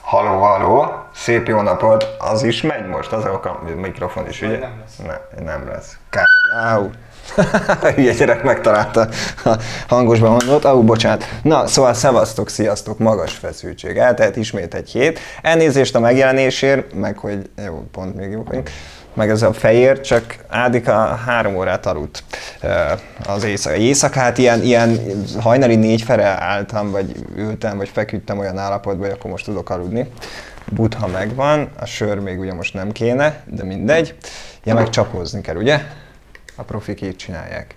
Haló, haló, szép jó napot, az is megy most, az a mikrofon is, ugye? Nem lesz. Ne, nem lesz. Káú. Hülye gyerek megtalálta a hangosban mondott. Ó, bocsánat. Na, szóval szevasztok, sziasztok, magas feszültség. Eltelt ismét egy hét. Elnézést a megjelenésért, meg hogy jó, pont még jó vagyunk meg ez a fehér, csak Ádika három órát aludt eh, az éjszaka. Éjszakát ilyen, ilyen hajnali négy fele álltam, vagy ültem, vagy feküdtem olyan állapotban, hogy akkor most tudok aludni. Butha megvan, a sör még ugye most nem kéne, de mindegy. Ja, meg csapózni kell, ugye? A profik így csinálják.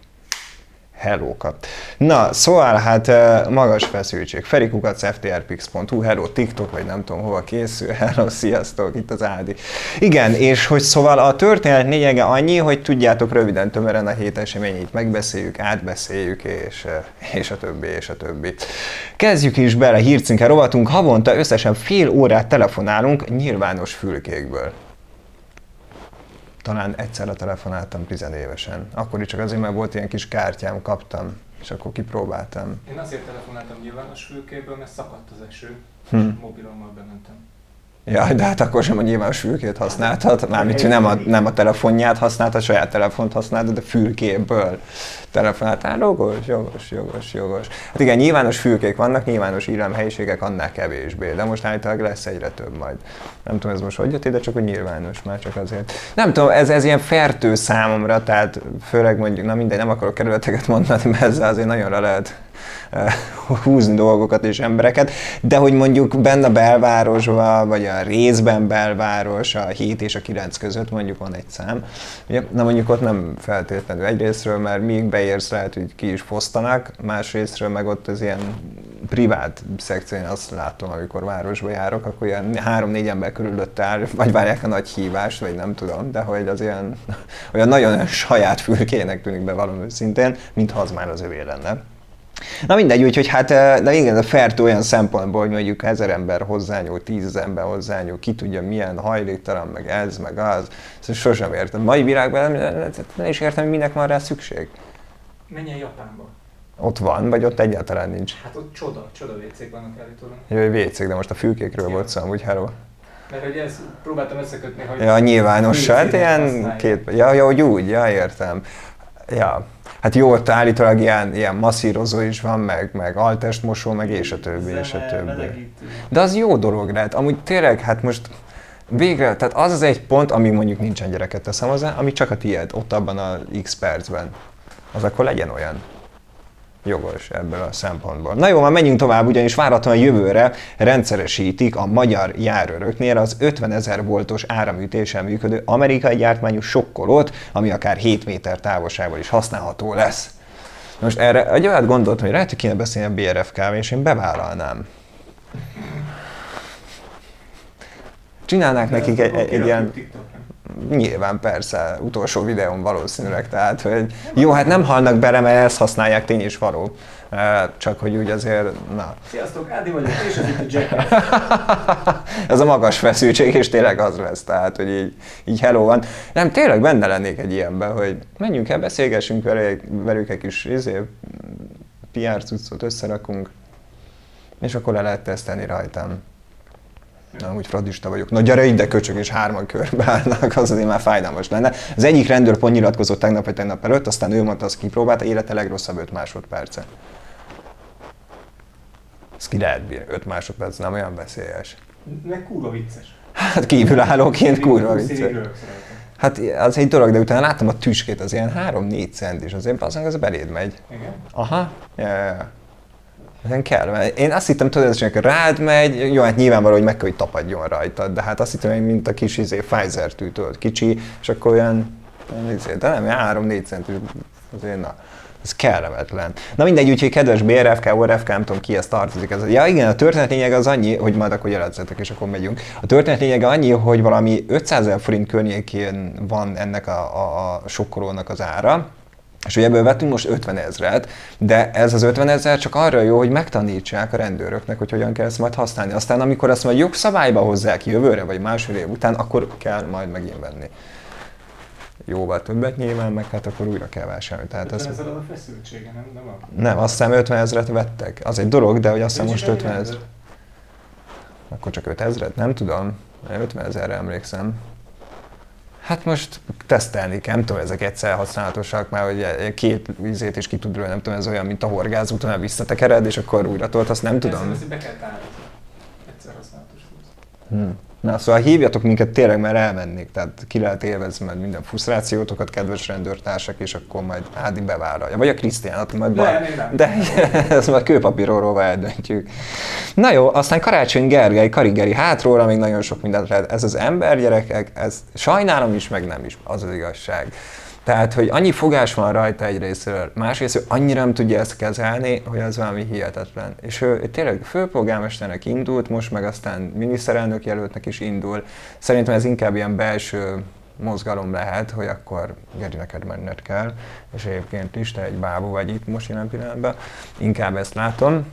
Hellókat. Na, szóval hát magas feszültség. Ferikukac, ftrpix.hu, hello, TikTok, vagy nem tudom hova készül, hello, sziasztok, itt az Ádi. Igen, és hogy szóval a történet lényege annyi, hogy tudjátok röviden, tömören a hét eseményét megbeszéljük, átbeszéljük, és, és a többi, és a többi. Kezdjük is bele, hírcinke rovatunk, havonta összesen fél órát telefonálunk nyilvános fülkékből talán egyszer telefonáltam tizenévesen. Akkor is csak azért, mert volt ilyen kis kártyám, kaptam, és akkor kipróbáltam. Én azért telefonáltam nyilvános fülkéből, mert szakadt az eső, hm. és mobilommal bementem. Ja, de hát akkor sem a nyilvános fülkét használtad, mármint, hogy nem a, nem a telefonját használtad, a saját telefont használtad, de fülkéből telefonáltál. Jogos, jogos, jogos, jogos. Hát igen, nyilvános fülkék vannak, nyilvános helyiségek annál kevésbé, de most állítólag lesz egyre több majd. Nem tudom, ez most hogy jött ide, csak hogy nyilvános már csak azért. Nem tudom, ez, ez ilyen fertő számomra, tehát főleg mondjuk, na mindegy, nem akarok kerületeket mondani, mert ezzel azért nagyon le lehet Eh, húzni dolgokat és embereket, de hogy mondjuk benne a belvárosban, vagy a részben belváros, a 7 és a 9 között mondjuk van egy szám. Na mondjuk ott nem feltétlenül egyrésztről, mert míg beérsz lehet, hogy ki is fosztanak, másrésztről meg ott az ilyen privát szekció, én azt látom, amikor városba járok, akkor ilyen három-négy ember körülött áll, vagy várják a nagy hívást, vagy nem tudom, de hogy az ilyen, olyan nagyon saját fülkének tűnik be valami szintén, mintha az már az övé lenne. Na mindegy, úgyhogy hát, de igen, a fert olyan szempontból, hogy mondjuk ezer ember hozzányúl, tízezer ember hozzányúl, ki tudja milyen hajléktalan, meg ez, meg az. Szóval sosem értem. Mai világban nem, nem is értem, hogy minek van rá szükség. Menj el Japánba. Ott van, vagy ott egyáltalán nincs? Hát ott csoda, csoda WC-k vannak állítólag. Jó, WC-k, de most a fülkékről volt szó, úgy hello. Mert hogy ezt próbáltam összekötni, hogy... Ja, nyilvános, hát ilyen két... Ja, ja, hogy úgy, ja, értem. Ja, hát jó, ott állítólag ilyen, ilyen masszírozó is van, meg, meg altestmosó, meg és a többi, Zene, és a többi. De az jó dolog lehet. Amúgy tényleg, hát most végre, tehát az az egy pont, ami mondjuk nincsen gyereket teszem hozzá, ami csak a tiéd, ott abban a x percben. Az akkor legyen olyan jogos ebből a szempontból. Na jó, már menjünk tovább, ugyanis várhatóan jövőre rendszeresítik a magyar járőröknél az 50 ezer voltos áramütéssel működő amerikai gyártmányú sokkolót, ami akár 7 méter távolságból is használható lesz. Most erre egy olyat gondoltam, hogy lehet, hogy kéne beszélni a BRFK-val, és én bevállalnám. Csinálnák nekik egy, egy, egy ilyen... Nyilván persze, utolsó videón valószínűleg, tehát hogy jó, hát nem halnak bele, mert ezt használják, tény és való. Csak hogy úgy azért, na. Sziasztok, Ádi vagyok, és ez itt a Jack. Ez a magas feszültség, és tényleg az lesz, tehát, hogy így, így hello van. Nem, tényleg benne lennék egy ilyenben, hogy menjünk el, beszélgessünk velük, velük egy kis izé, PR cuccot összerakunk, és akkor le lehet tesztelni rajtam. Na, úgy fradista vagyok. Na gyere ide, köcsög, és hárman körbe állnak, az azért már fájdalmas lenne. Az egyik rendőr pont nyilatkozott tegnap vagy tegnap előtt, aztán ő mondta, azt kipróbálta, élete legrosszabb 5 másodperce. Ez ki lehet bírni, 5 másodperc, nem olyan veszélyes. Meg kurva vicces. Hát kívülállóként kurva vicces. Hát az egy dolog, de utána láttam a tüskét, az ilyen 3-4 cent is, azért az, az beléd megy. Igen. Aha, ja. Nem kell, mert én azt hittem, tudod, hogy rád megy, jó, hát nyilvánvaló, hogy meg kell, hogy tapadjon rajtad, de hát azt hittem, hogy mint a kis izé, Pfizer tű, tudod, kicsi, és akkor olyan, izé, de nem, 3-4 centis, azért na. Ez kellemetlen. Na mindegy, úgyhogy kedves BRFK, ORFK, nem tudom ki ezt tartozik. Ez. Ja igen, a történet lényeg az annyi, hogy majd akkor jelentetek, és akkor megyünk. A történet lényeg annyi, hogy valami 500 ezer forint környékén van ennek a, a, a sokkolónak az ára, és ugye ebből vettünk most 50 ezret, de ez az 50 ezer csak arra jó, hogy megtanítsák a rendőröknek, hogy hogyan kell ezt majd használni. Aztán amikor ezt majd jogszabályba hozzák jövőre, vagy másfél év után, akkor kell majd megint venni. jóval többet nyilván, meg hát akkor újra kell vásárolni. Tehát 50 ez, az a feszültsége, nem? Nem, a... nem, azt hiszem 50 ezeret vettek. Az egy dolog, de hogy azt hiszem most is 50 ennyi ezer. Akkor csak 5 ezeret? Nem tudom. 50 ezerre emlékszem. Hát most tesztelni kell, nem tudom, ezek egyszer használatosak, mert hogy két vízét is ki tud nem tudom, ez olyan, mint a horgáz, utána visszatekered, és akkor újra tolt, azt nem tudom. Ezt, ezt be kell tárolni. Egyszer használatos. Hmm. Na, szóval hívjatok minket tényleg, mert elmennék, tehát ki lehet élvezni majd minden frusztrációtokat, kedves rendőrtársak, és akkor majd Ádi bevállalja. Vagy a Krisztián, ott majd bal- én nem. De ez majd kőpapíróról eldöntjük. Na jó, aztán Karácsony Gergely, Karigeri hátróra még nagyon sok mindent lehet. Ez az ember, gyerekek, ez sajnálom is, meg nem is, az az igazság. Tehát, hogy annyi fogás van rajta egyrésztről, másrészt ő annyira nem tudja ezt kezelni, hogy az valami hihetetlen. És ő tényleg főpolgármesternek indult, most meg aztán miniszterelnök jelöltnek is indul. Szerintem ez inkább ilyen belső mozgalom lehet, hogy akkor Geri, neked menned kell, és egyébként is, te egy bábú vagy itt most jelen pillanatban, inkább ezt látom.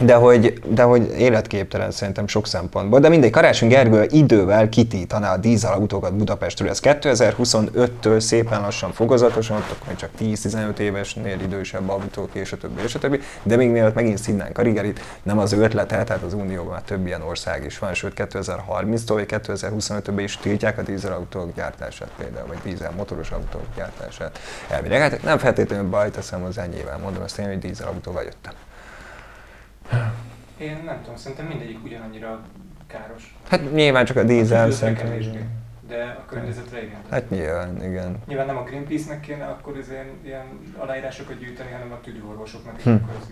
De hogy, de hogy életképtelen szerintem sok szempontból. De mindegy, Karácsony Gergő idővel kitítaná a dízelautókat Budapestről. Ez 2025-től szépen lassan fokozatosan, ott akkor csak 10-15 évesnél idősebb autók, és a többi, és a többi. De még mielőtt megint színnánk Karigerit, nem az ő ötlete, tehát az Unióban már több ilyen ország is van, sőt 2030-tól vagy 2025-ben is tiltják a dízelautók gyártását például, vagy dízel motoros autók gyártását. Elvileg, hát nem feltétlenül baj, teszem hozzá nyilván, mondom ezt én, hogy dízelautóval jöttem. Én nem tudom, szerintem mindegyik ugyanannyira káros. Hát nyilván csak a dízel szerintem. De a környezetre igen. Hát nyilván, igen. Nyilván nem a Greenpeace-nek kéne akkor ez ilyen, ilyen aláírásokat gyűjteni, hanem a tüdőorvosoknak Hm. az.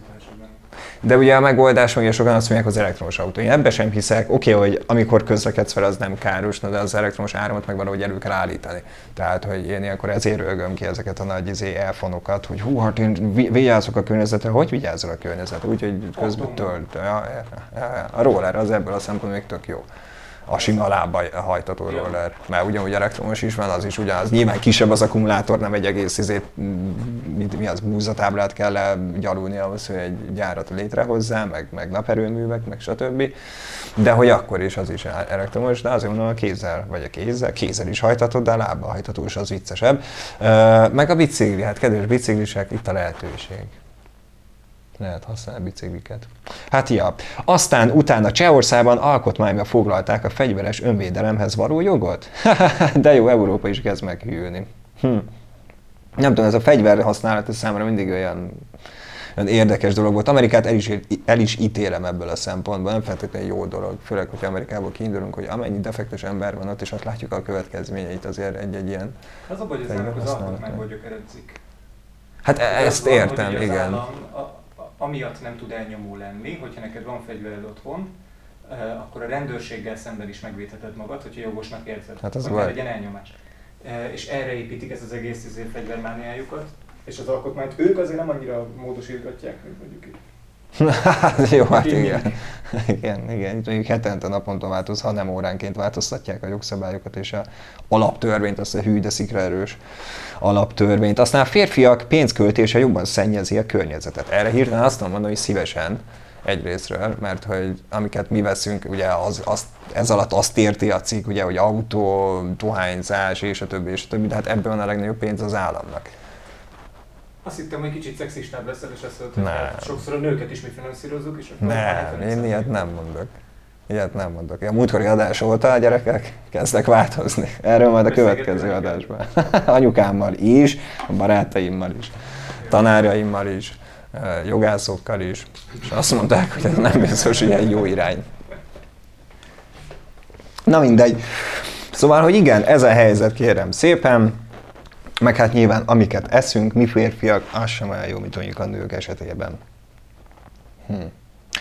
De ugye a megoldás, meg sokan azt mondják, az elektromos autó. Én ebbe sem hiszek. Oké, okay, hogy amikor közlekedsz vele, az nem káros, de az elektromos áramot meg valahogy elő kell állítani. Tehát, hogy én ilyenkor ezért rögöm ki ezeket a nagy izé, elfonokat, hogy hú, hát én vi- vigyázok a környezetre. Hogy vigyázol a környezetre? Úgyhogy közben tölt. Ja, ja, ja, ja. A roller az ebből a szempontból még tök jó. A sima lába hajtató roller. Mert ugyanúgy elektromos is van, az is ugyanaz. Nyilván kisebb az akkumulátor, nem egy egész izét, mi, mi az múzatáblát kell gyalulni ahhoz, hogy egy gyárat létrehozzá, meg, meg naperőművek, meg stb. De hogy akkor is az is elektromos, de azért mondom a kézzel, vagy a kézzel, kézzel is hajtatod, de a lábbal hajtató is az viccesebb. Meg a bicikli, hát kedves biciklisek, itt a lehetőség. Lehet használni bicikliket. Hát ja. Aztán utána Csehországban alkotmányba foglalták a fegyveres önvédelemhez való jogot. De jó, Európa is kezd meghűlni. Hm. Nem tudom, ez a fegyver használata számomra mindig olyan, olyan érdekes dolog volt. Amerikát el is, el is ítélem ebből a szempontból, nem feltétlenül jó dolog, főleg, hogy Amerikából kiindulunk, hogy amennyi defektes ember van ott, és ott látjuk a következményeit azért egy-egy ilyen. Az a baj, hogy az alkotmányból gyökeredzik. Hát e- ezt értem, igen. állam a, amiatt nem tud elnyomó lenni, hogyha neked van fegyvered otthon, akkor a rendőrséggel szemben is megvédheted magad, hogyha jogosnak érzed. Hát az hogy legyen elnyomás. És erre építik ezt az egész izé fegyvermániájukat, és az alkotmányt ők azért nem annyira módosítgatják, mint mondjuk itt. Hát jó, hát igen. igen, igen. Mondjuk hetente naponta változ, ha nem óránként változtatják a jogszabályokat és a alaptörvényt, azt a hű, de szikra erős alaptörvényt. Aztán a férfiak pénzköltése jobban szennyezi a környezetet. Erre hirtelen azt mondom, hogy szívesen egyrésztről, mert hogy amiket mi veszünk, ugye az, az, ez alatt azt érti a cikk, ugye, hogy autó, dohányzás és a többi, és a többi, de hát ebben van a legnagyobb pénz az államnak. Azt hittem, hogy kicsit szexistább leszel, és azt Nem. hogy sokszor a nőket is mi finanszírozzuk, és akkor Nem, én ilyet nem mondok. Ilyet nem mondok. A múltkori adás óta a gyerekek kezdek változni. Erről majd a következő adásban. Anyukámmal is, a barátaimmal is, tanárjaimmal is, eh, jogászokkal is. És azt mondták, hogy ez nem biztos, egy jó irány. Na mindegy. Szóval, hogy igen, ez a helyzet, kérem szépen. Meg hát nyilván, amiket eszünk, mi férfiak, az sem olyan jó, mint mondjuk a nők esetében. Hm.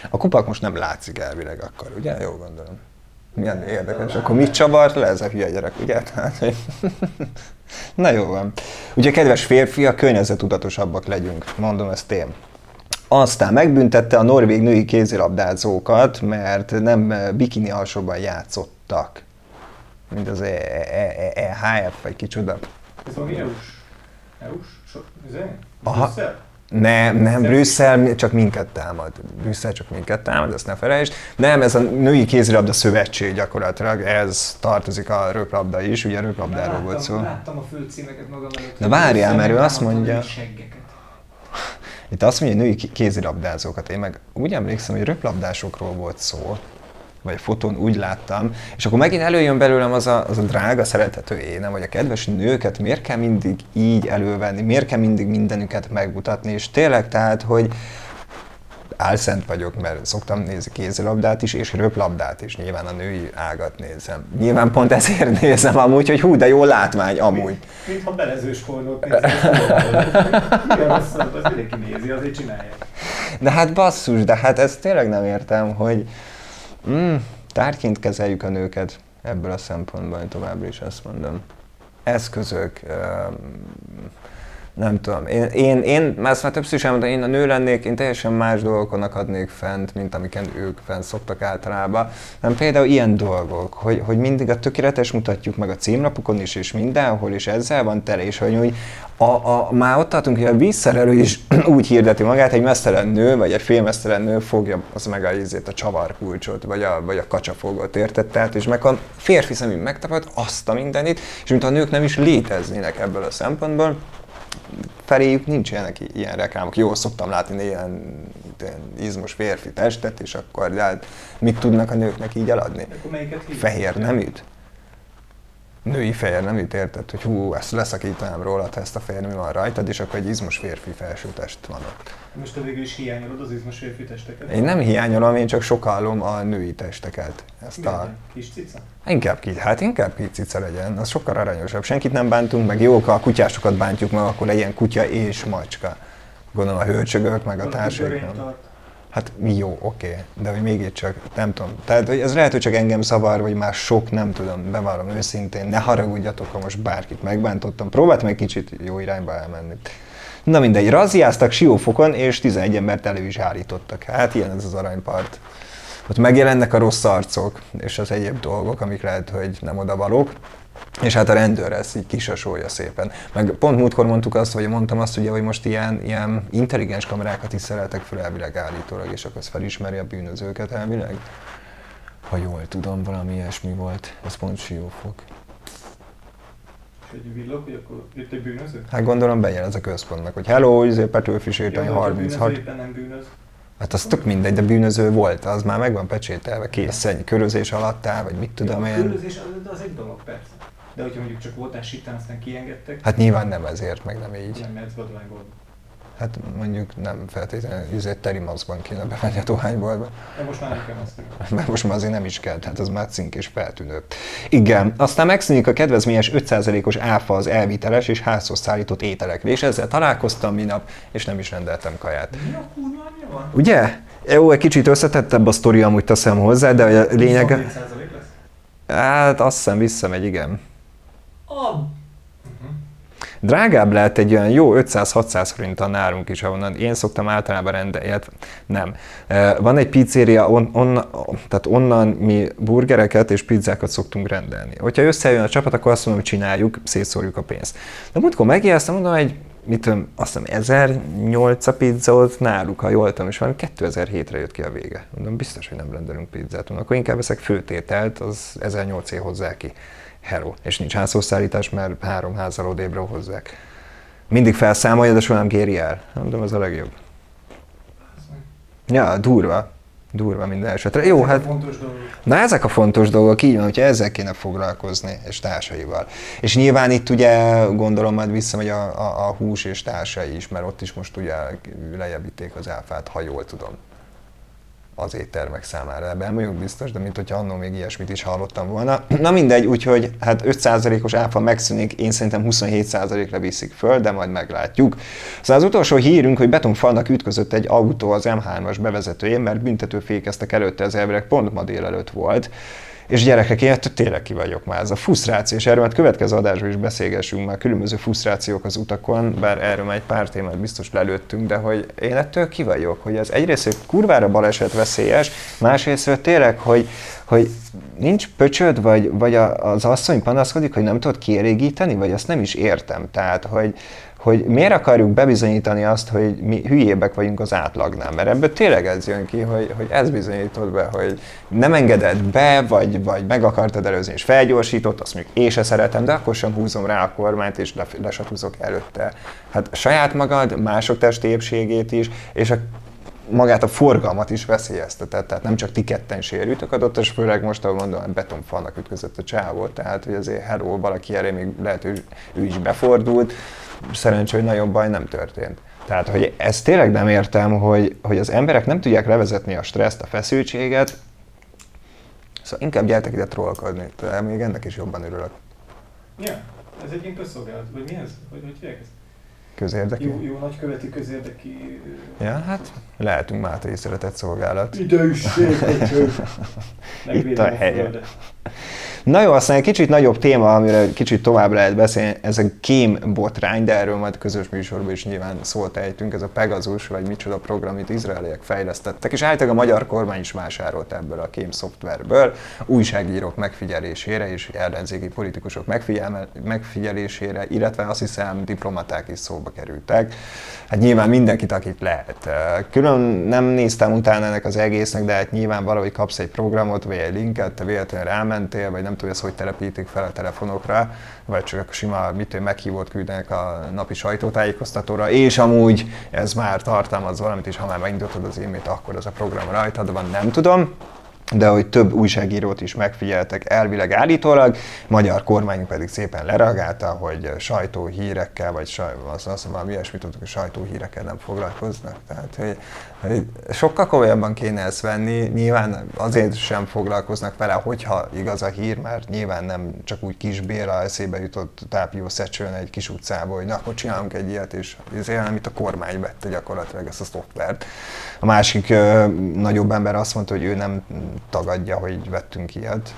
A kupak most nem látszik elvileg akkor, ugye? Jó gondolom. Milyen érdekes. Akkor mit csavart le ez a hülye gyerek, ugye? Hogy... Na jó van. Ugye, kedves férfiak, környezetudatosabbak legyünk. Mondom ezt én. Aztán megbüntette a norvég női kézilabdázókat, mert nem eh, bikini alsóban játszottak. Mint az E- E- E- EHF, vagy kicsoda. Ez valami EU-s? EU-s? So, izé? Aha. Brüsszel? Nem, nem, Brüsszel csak minket támad. Brüsszel csak minket támad, ezt ne felejtsd. Nem, ez a Női Kézilabda Szövetség gyakorlatilag, ez tartozik a röplabda is, ugye röplabdáról volt szó. Láttam a főcímeket magam előtt. De várjál, mert ő azt mondja-. Itt azt mondja, hogy női ké- kézilabdázókat. Én meg úgy emlékszem, hogy röplabdásokról volt szó, vagy fotón úgy láttam, és akkor megint előjön belőlem az a, az a drága szeretető énem, hogy a kedves nőket miért kell mindig így elővenni, miért kell mindig mindenüket megmutatni, és tényleg tehát, hogy álszent vagyok, mert szoktam nézni kézilabdát is, és röplabdát is, nyilván a női ágat nézem. Nyilván pont ezért nézem amúgy, hogy hú, de jó látvány amúgy. Mintha belezős pornót néztek. Milyen rossz az, az mindenki nézi, azért csinálják. De hát basszus, de hát ezt tényleg nem értem, hogy mm, tárgyként kezeljük a nőket ebből a szempontból, én továbbra is ezt mondom. Eszközök, öm, nem tudom, én, én, én ezt már többször is elmondtam, én a nő lennék, én teljesen más dolgokon akadnék fent, mint amiken ők fent szoktak általában. Nem például ilyen dolgok, hogy, hogy mindig a tökéletes mutatjuk meg a címlapokon is, és mindenhol, és ezzel van tele, és hogy úgy a, a, már ott tartunk, hogy a vízszerelő is úgy hirdeti magát, egy mesztelen nő, vagy egy félmesztelen nő fogja az meg a, izét, a csavarkulcsot, vagy a, vagy a kacsafogot, érted? Tehát, és meg a férfi szemű megtapad azt a mindenit, és mint a nők nem is léteznének ebből a szempontból, feléjük nincsenek ilyen reklámok. Jó, szoktam látni ilyen, ilyen izmos férfi testet, és akkor de hát mit tudnak a nőknek így eladni? Akkor melyiket hívják? Női fehér neműt érted, hogy hú, ezt leszakítanám róla, ha ezt a fehér nemű van rajtad, és akkor egy izmos férfi felsőtest van ott. Most te végül is hiányolod az izmos férfi testeket? Én nem hiányolom, én csak sokallom a női testeket. Ezt a... Milyen? Kis cica? Inkább ki, hát inkább ki cica legyen, az sokkal aranyosabb. Senkit nem bántunk, meg jók, a kutyásokat bántjuk meg, akkor legyen kutya és macska. Gondolom a hölcsögök, meg a Valaki Hát jó, oké, de hogy mégiscsak, nem tudom. Tehát hogy ez lehet, hogy csak engem zavar, vagy már sok, nem tudom, bevallom őszintén, ne haragudjatok, ha most bárkit megbántottam. Próbáltam egy kicsit jó irányba elmenni. Na mindegy, raziáztak siófokon, és 11 embert elő is állítottak. Hát ilyen ez az aranypart. Ott megjelennek a rossz arcok, és az egyéb dolgok, amik lehet, hogy nem oda valók. És hát a rendőr ezt így kisasolja szépen. Meg pont múltkor mondtuk azt, vagy mondtam azt ugye, hogy most ilyen, ilyen intelligens kamerákat is szereltek fel elvileg állítólag, és akkor felismeri a bűnözőket elvileg. Ha jól tudom, valami ilyesmi volt. Ez pont siófok. És egy villog, hogy akkor jött egy bűnöző? Hát gondolom bejelez a központnak, hogy hello, izé Petőfi sétány Ja, de hogyha a 36. bűnöző éppen nem bűnöz. Hát az tök mindegy, de bűnöző volt, az már meg van pecsételve, kész, ennyi körözés alatt áll, vagy mit tudom a én. bűnözés az, az egy dolog, persze. De hogyha mondjuk csak voltál sitán, aztán kiengedtek, Hát nyilván nem ezért, meg nem így. nem mehetsz vadvágolni. Hát mondjuk nem feltétlenül, ezért teri maszkban kéne bemenni a dohányboltba. De most már nem kell azt Mert most már azért nem is kell, tehát az már cink és feltűnő. Igen, aztán megszűnik a kedvezményes 5%-os áfa az elviteles és házhoz szállított ételekre, és ezzel találkoztam minap, és nem is rendeltem kaját. Mi a kurva anyja van? Ugye? Jó, egy kicsit összetettebb a sztori, amúgy teszem hozzá, de a lényeg... 27% lesz? Hát azt hiszem visszamegy, igen. A... Drágább lehet egy olyan jó 500-600 forinttal nálunk is, ahonnan én szoktam általában rendelni, nem. Van egy pizzeria, on, on, tehát onnan mi burgereket és pizzákat szoktunk rendelni. Hogyha összejön a csapat, akkor azt mondom, hogy csináljuk, szétszórjuk a pénzt. De múltkor megijesztem, mondom, hogy mit tudom, azt hiszem 1008 a pizza ott náluk, ha jól tudom, és valami 2007-re jött ki a vége. Mondom, biztos, hogy nem rendelünk pizzát, mondom, akkor inkább veszek főtételt, az 1008 év hozzá ki. Hello. És nincs házhozszállítás, mert három házzal odébbre hozzák. Mindig felszámolja, de soha nem kéri el. Mondom, ez a legjobb. Ja, durva. Durva minden esetre. Jó, Ezek a hát Fontos dolgok. Na ezek a fontos dolgok, így van, hogyha ezzel kéne foglalkozni, és társaival. És nyilván itt ugye gondolom majd visszamegy a, a, a hús és társai is, mert ott is most ugye lejjebb az áfát, ha jól tudom az éttermek számára. Ebben nem vagyok biztos, de mint hogyha annól még ilyesmit is hallottam volna. Na mindegy, úgyhogy hát 5%-os áfa megszűnik, én szerintem 27%-ra viszik föl, de majd meglátjuk. Szóval az utolsó hírünk, hogy betonfalnak ütközött egy autó az M3-as bevezetőjén, mert büntetőfékeztek előtte, az elvileg pont ma délelőtt volt. És gyerekek, én ettől tényleg ki vagyok már. Ez a frusztráció, és erről majd következő adásban is beszélgessünk már különböző frusztrációk az utakon, bár erről már egy pár témát biztos lelőttünk, de hogy én ettől ki vagyok, hogy ez egyrészt hogy kurvára baleset veszélyes, másrészt tényleg, hogy, hogy nincs pöcsöd, vagy, vagy az asszony panaszkodik, hogy nem tudod kielégíteni, vagy azt nem is értem. Tehát, hogy, hogy miért akarjuk bebizonyítani azt, hogy mi hülyébbek vagyunk az átlagnál. Mert ebből tényleg ez jön ki, hogy, hogy ez bizonyítod be, hogy nem engeded be, vagy, vagy meg akartad előzni, és felgyorsított, azt mondjuk én se szeretem, de akkor sem húzom rá a kormányt, és lesatúzok előtte. Hát saját magad, mások testi is, és a magát a forgalmat is veszélyeztetett, tehát nem csak ti ketten sérültök adott, és főleg most, ahogy mondom, betonfalnak ütközött a csávó, tehát hogy azért hello, valaki erre még lehet, hogy ő is befordult, szerencsé, hogy nagyon baj nem történt. Tehát, hogy ezt tényleg nem értem, hogy, hogy az emberek nem tudják levezetni a stresszt, a feszültséget, szóval inkább gyertek ide trollkodni, de még ennek is jobban örülök. Ja, ez egy ilyen közszolgálat, vagy mi ez? Hogy, hogy ezt? Közérdekű? Jó, jó nagyköveti közérdekű... Ja, hát lehetünk Máté szeretett szolgálat. Ide is Itt a helye. Na jó, aztán egy kicsit nagyobb téma, amire kicsit tovább lehet beszélni, ez a kém botrány, de erről majd közös műsorban is nyilván szólt ejtünk, ez a Pegasus, vagy micsoda program, amit izraeliek fejlesztettek, és általában a magyar kormány is vásárolt ebből a kém szoftverből, újságírók megfigyelésére és ellenzéki politikusok megfigyelésére, illetve azt hiszem diplomaták is szóba kerültek. Hát nyilván mindenkit, akit lehet. Külön nem néztem utána ennek az egésznek, de hát nyilván valahogy kapsz egy programot, vagy egy linket, te véletlenül rámentél, vagy nem hogy ezt hogy telepítik fel a telefonokra, vagy csak sima mit meghívót küldenek a napi sajtótájékoztatóra, és amúgy ez már tartalmaz valamit, és ha már megindítod az e akkor az a program rajtad van, nem tudom de hogy több újságírót is megfigyeltek elvileg állítólag, magyar kormány pedig szépen lereagálta, hogy sajtóhírekkel, vagy saj, az, az valami ilyesmit tudtuk, hogy sajtóhírekkel nem foglalkoznak. Tehát, hogy, hogy sokkal komolyabban kéne ezt venni, nyilván azért sem foglalkoznak vele, hogyha igaz a hír, mert nyilván nem csak úgy kis Béla eszébe jutott tápió szecsőn egy kis utcába, hogy na, akkor csinálunk egy ilyet, és ezért nem itt a kormány vette gyakorlatilag ezt a szoftvert. A másik ö, nagyobb ember azt mondta, hogy ő nem tagadja, hogy vettünk ilyet.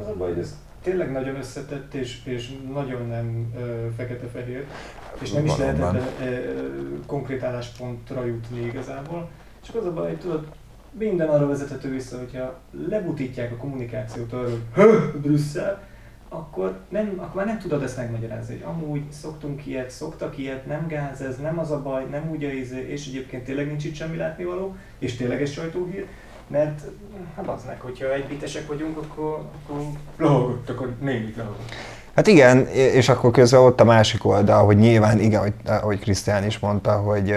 Az a baj, hogy ez tényleg nagyon összetett, és, és nagyon nem fekete-fehér, és nem is lehet ebben konkrét álláspontra jutni igazából. Csak az a baj, hogy tudod, minden arra vezethető vissza, hogyha lebutítják a kommunikációt arról, hogy Brüsszel, akkor, nem, akkor már nem tudod ezt megmagyarázni, hogy amúgy szoktunk ilyet, szoktak ilyet, nem gáz ez, nem az a baj, nem úgy a izé, és egyébként tényleg nincs itt semmi látnivaló, és tényleg egy sajtóhír, mert hát az meg, hogyha egybitesek vagyunk, akkor, akkor lahogott, akkor némit lahogott. Hát igen, és akkor közben ott a másik oldal, hogy nyilván, igen, hogy, ahogy Krisztián is mondta, hogy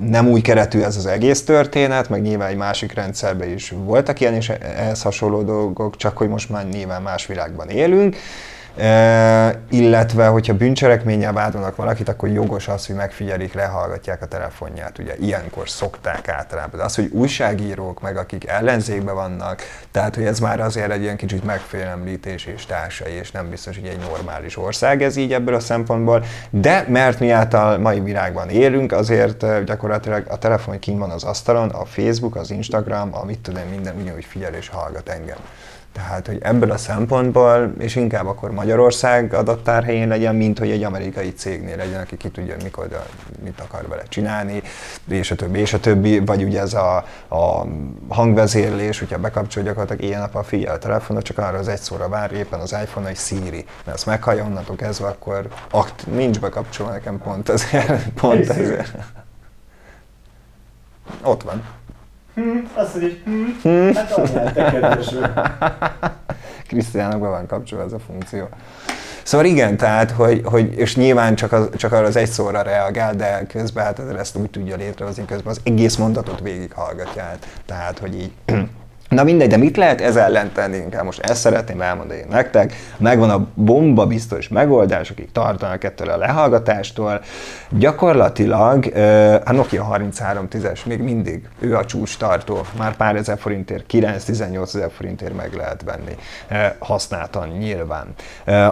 nem új keretű ez az egész történet, meg nyilván egy másik rendszerben is voltak ilyen és ehhez hasonló dolgok, csak hogy most már nyilván más világban élünk. E, illetve, hogyha bűncselekménnyel vádolnak valakit, akkor jogos az, hogy megfigyelik, lehallgatják a telefonját. Ugye ilyenkor szokták általában. De az, hogy újságírók, meg akik ellenzékben vannak, tehát hogy ez már azért egy ilyen kicsit megfélemlítés és társai, és nem biztos, hogy egy normális ország ez így ebből a szempontból. De mert mi által mai világban élünk, azért gyakorlatilag a telefon kín van az asztalon, a Facebook, az Instagram, a mit tudom, minden ugyanúgy figyel és hallgat engem. Tehát, hogy ebből a szempontból, és inkább akkor Magyarország adattárhelyén legyen, mint hogy egy amerikai cégnél legyen, aki ki tudja, mikor, mit akar vele csinálni, és a többi, és a többi, vagy ugye ez a, a hangvezérlés, hogyha bekapcsolja gyakorlatilag ilyen nap a figyel a telefonot, csak arra az egy szóra vár éppen az iPhone, hogy Siri, mert azt meghallja onnantól kezdve, akkor akt, nincs bekapcsolva nekem pont ezért, pont ezért. Ott van. Hm, azt mondja, hogy hm, hm. hát annál te kedvesül. Krisztiának be van kapcsolva ez a funkció. Szóval igen, tehát, hogy, hogy és nyilván csak, az, csak arra az egy szóra reagál, de közben hát ezt úgy tudja létrehozni, közben az egész mondatot végighallgatja át. Tehát, hogy így Na mindegy, de mit lehet ez ellen tenni? Inkább most ezt szeretném elmondani nektek. Megvan a bomba biztos megoldás, akik tartanak ettől a lehallgatástól. Gyakorlatilag a Nokia 3310-es még mindig, ő a csúcs tartó. Már pár ezer forintért, 9-18 ezer forintért meg lehet venni. Használtan nyilván.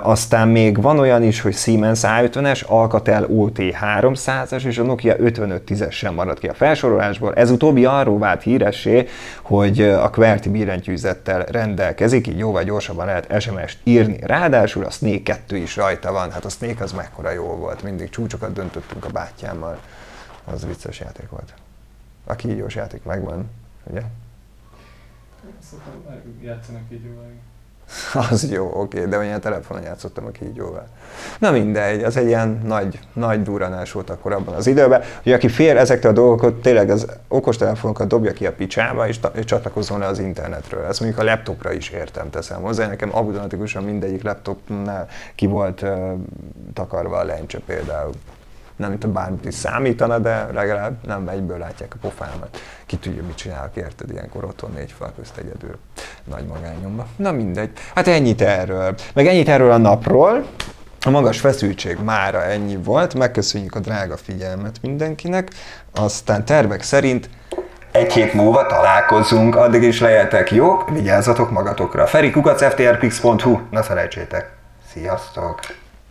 Aztán még van olyan is, hogy Siemens A50-es, Alcatel OT300-as és a Nokia 5510-es sem maradt ki a felsorolásból. Ez utóbbi arról vált híressé, hogy a QWERTY billentyűzettel rendelkezik, így jóval gyorsabban lehet SMS-t írni. Ráadásul a Snake 2 is rajta van, hát a Snake az mekkora jó volt, mindig csúcsokat döntöttünk a bátyámmal. Az vicces játék volt. A kígyós játék megvan, ugye? Szóval játszanak így jól. Az jó, oké, de olyan telefonon játszottam a kígyóval. Na mindegy, az egy ilyen nagy, nagy duranás volt akkor abban az időben, hogy aki fél ezektől a dolgokat, tényleg az okostelefonokat dobja ki a picsába, és, és csatlakozzon le az internetről. Ezt mondjuk a laptopra is értem, teszem hozzá. Nekem automatikusan mindegyik laptopnál ki volt uh, takarva a lencse például nem mint a bármit is számítana, de legalább nem egyből látják a pofámat. Ki tudja, mit csinálok, érted, ilyenkor otthon négy fal közt egyedül, nagy magányomba. Na mindegy. Hát ennyit erről. Meg ennyit erről a napról. A magas feszültség mára ennyi volt, megköszönjük a drága figyelmet mindenkinek, aztán tervek szerint egy hét múlva találkozunk, addig is lejetek jók, vigyázzatok magatokra. Feri kukac ne felejtsétek. Sziasztok!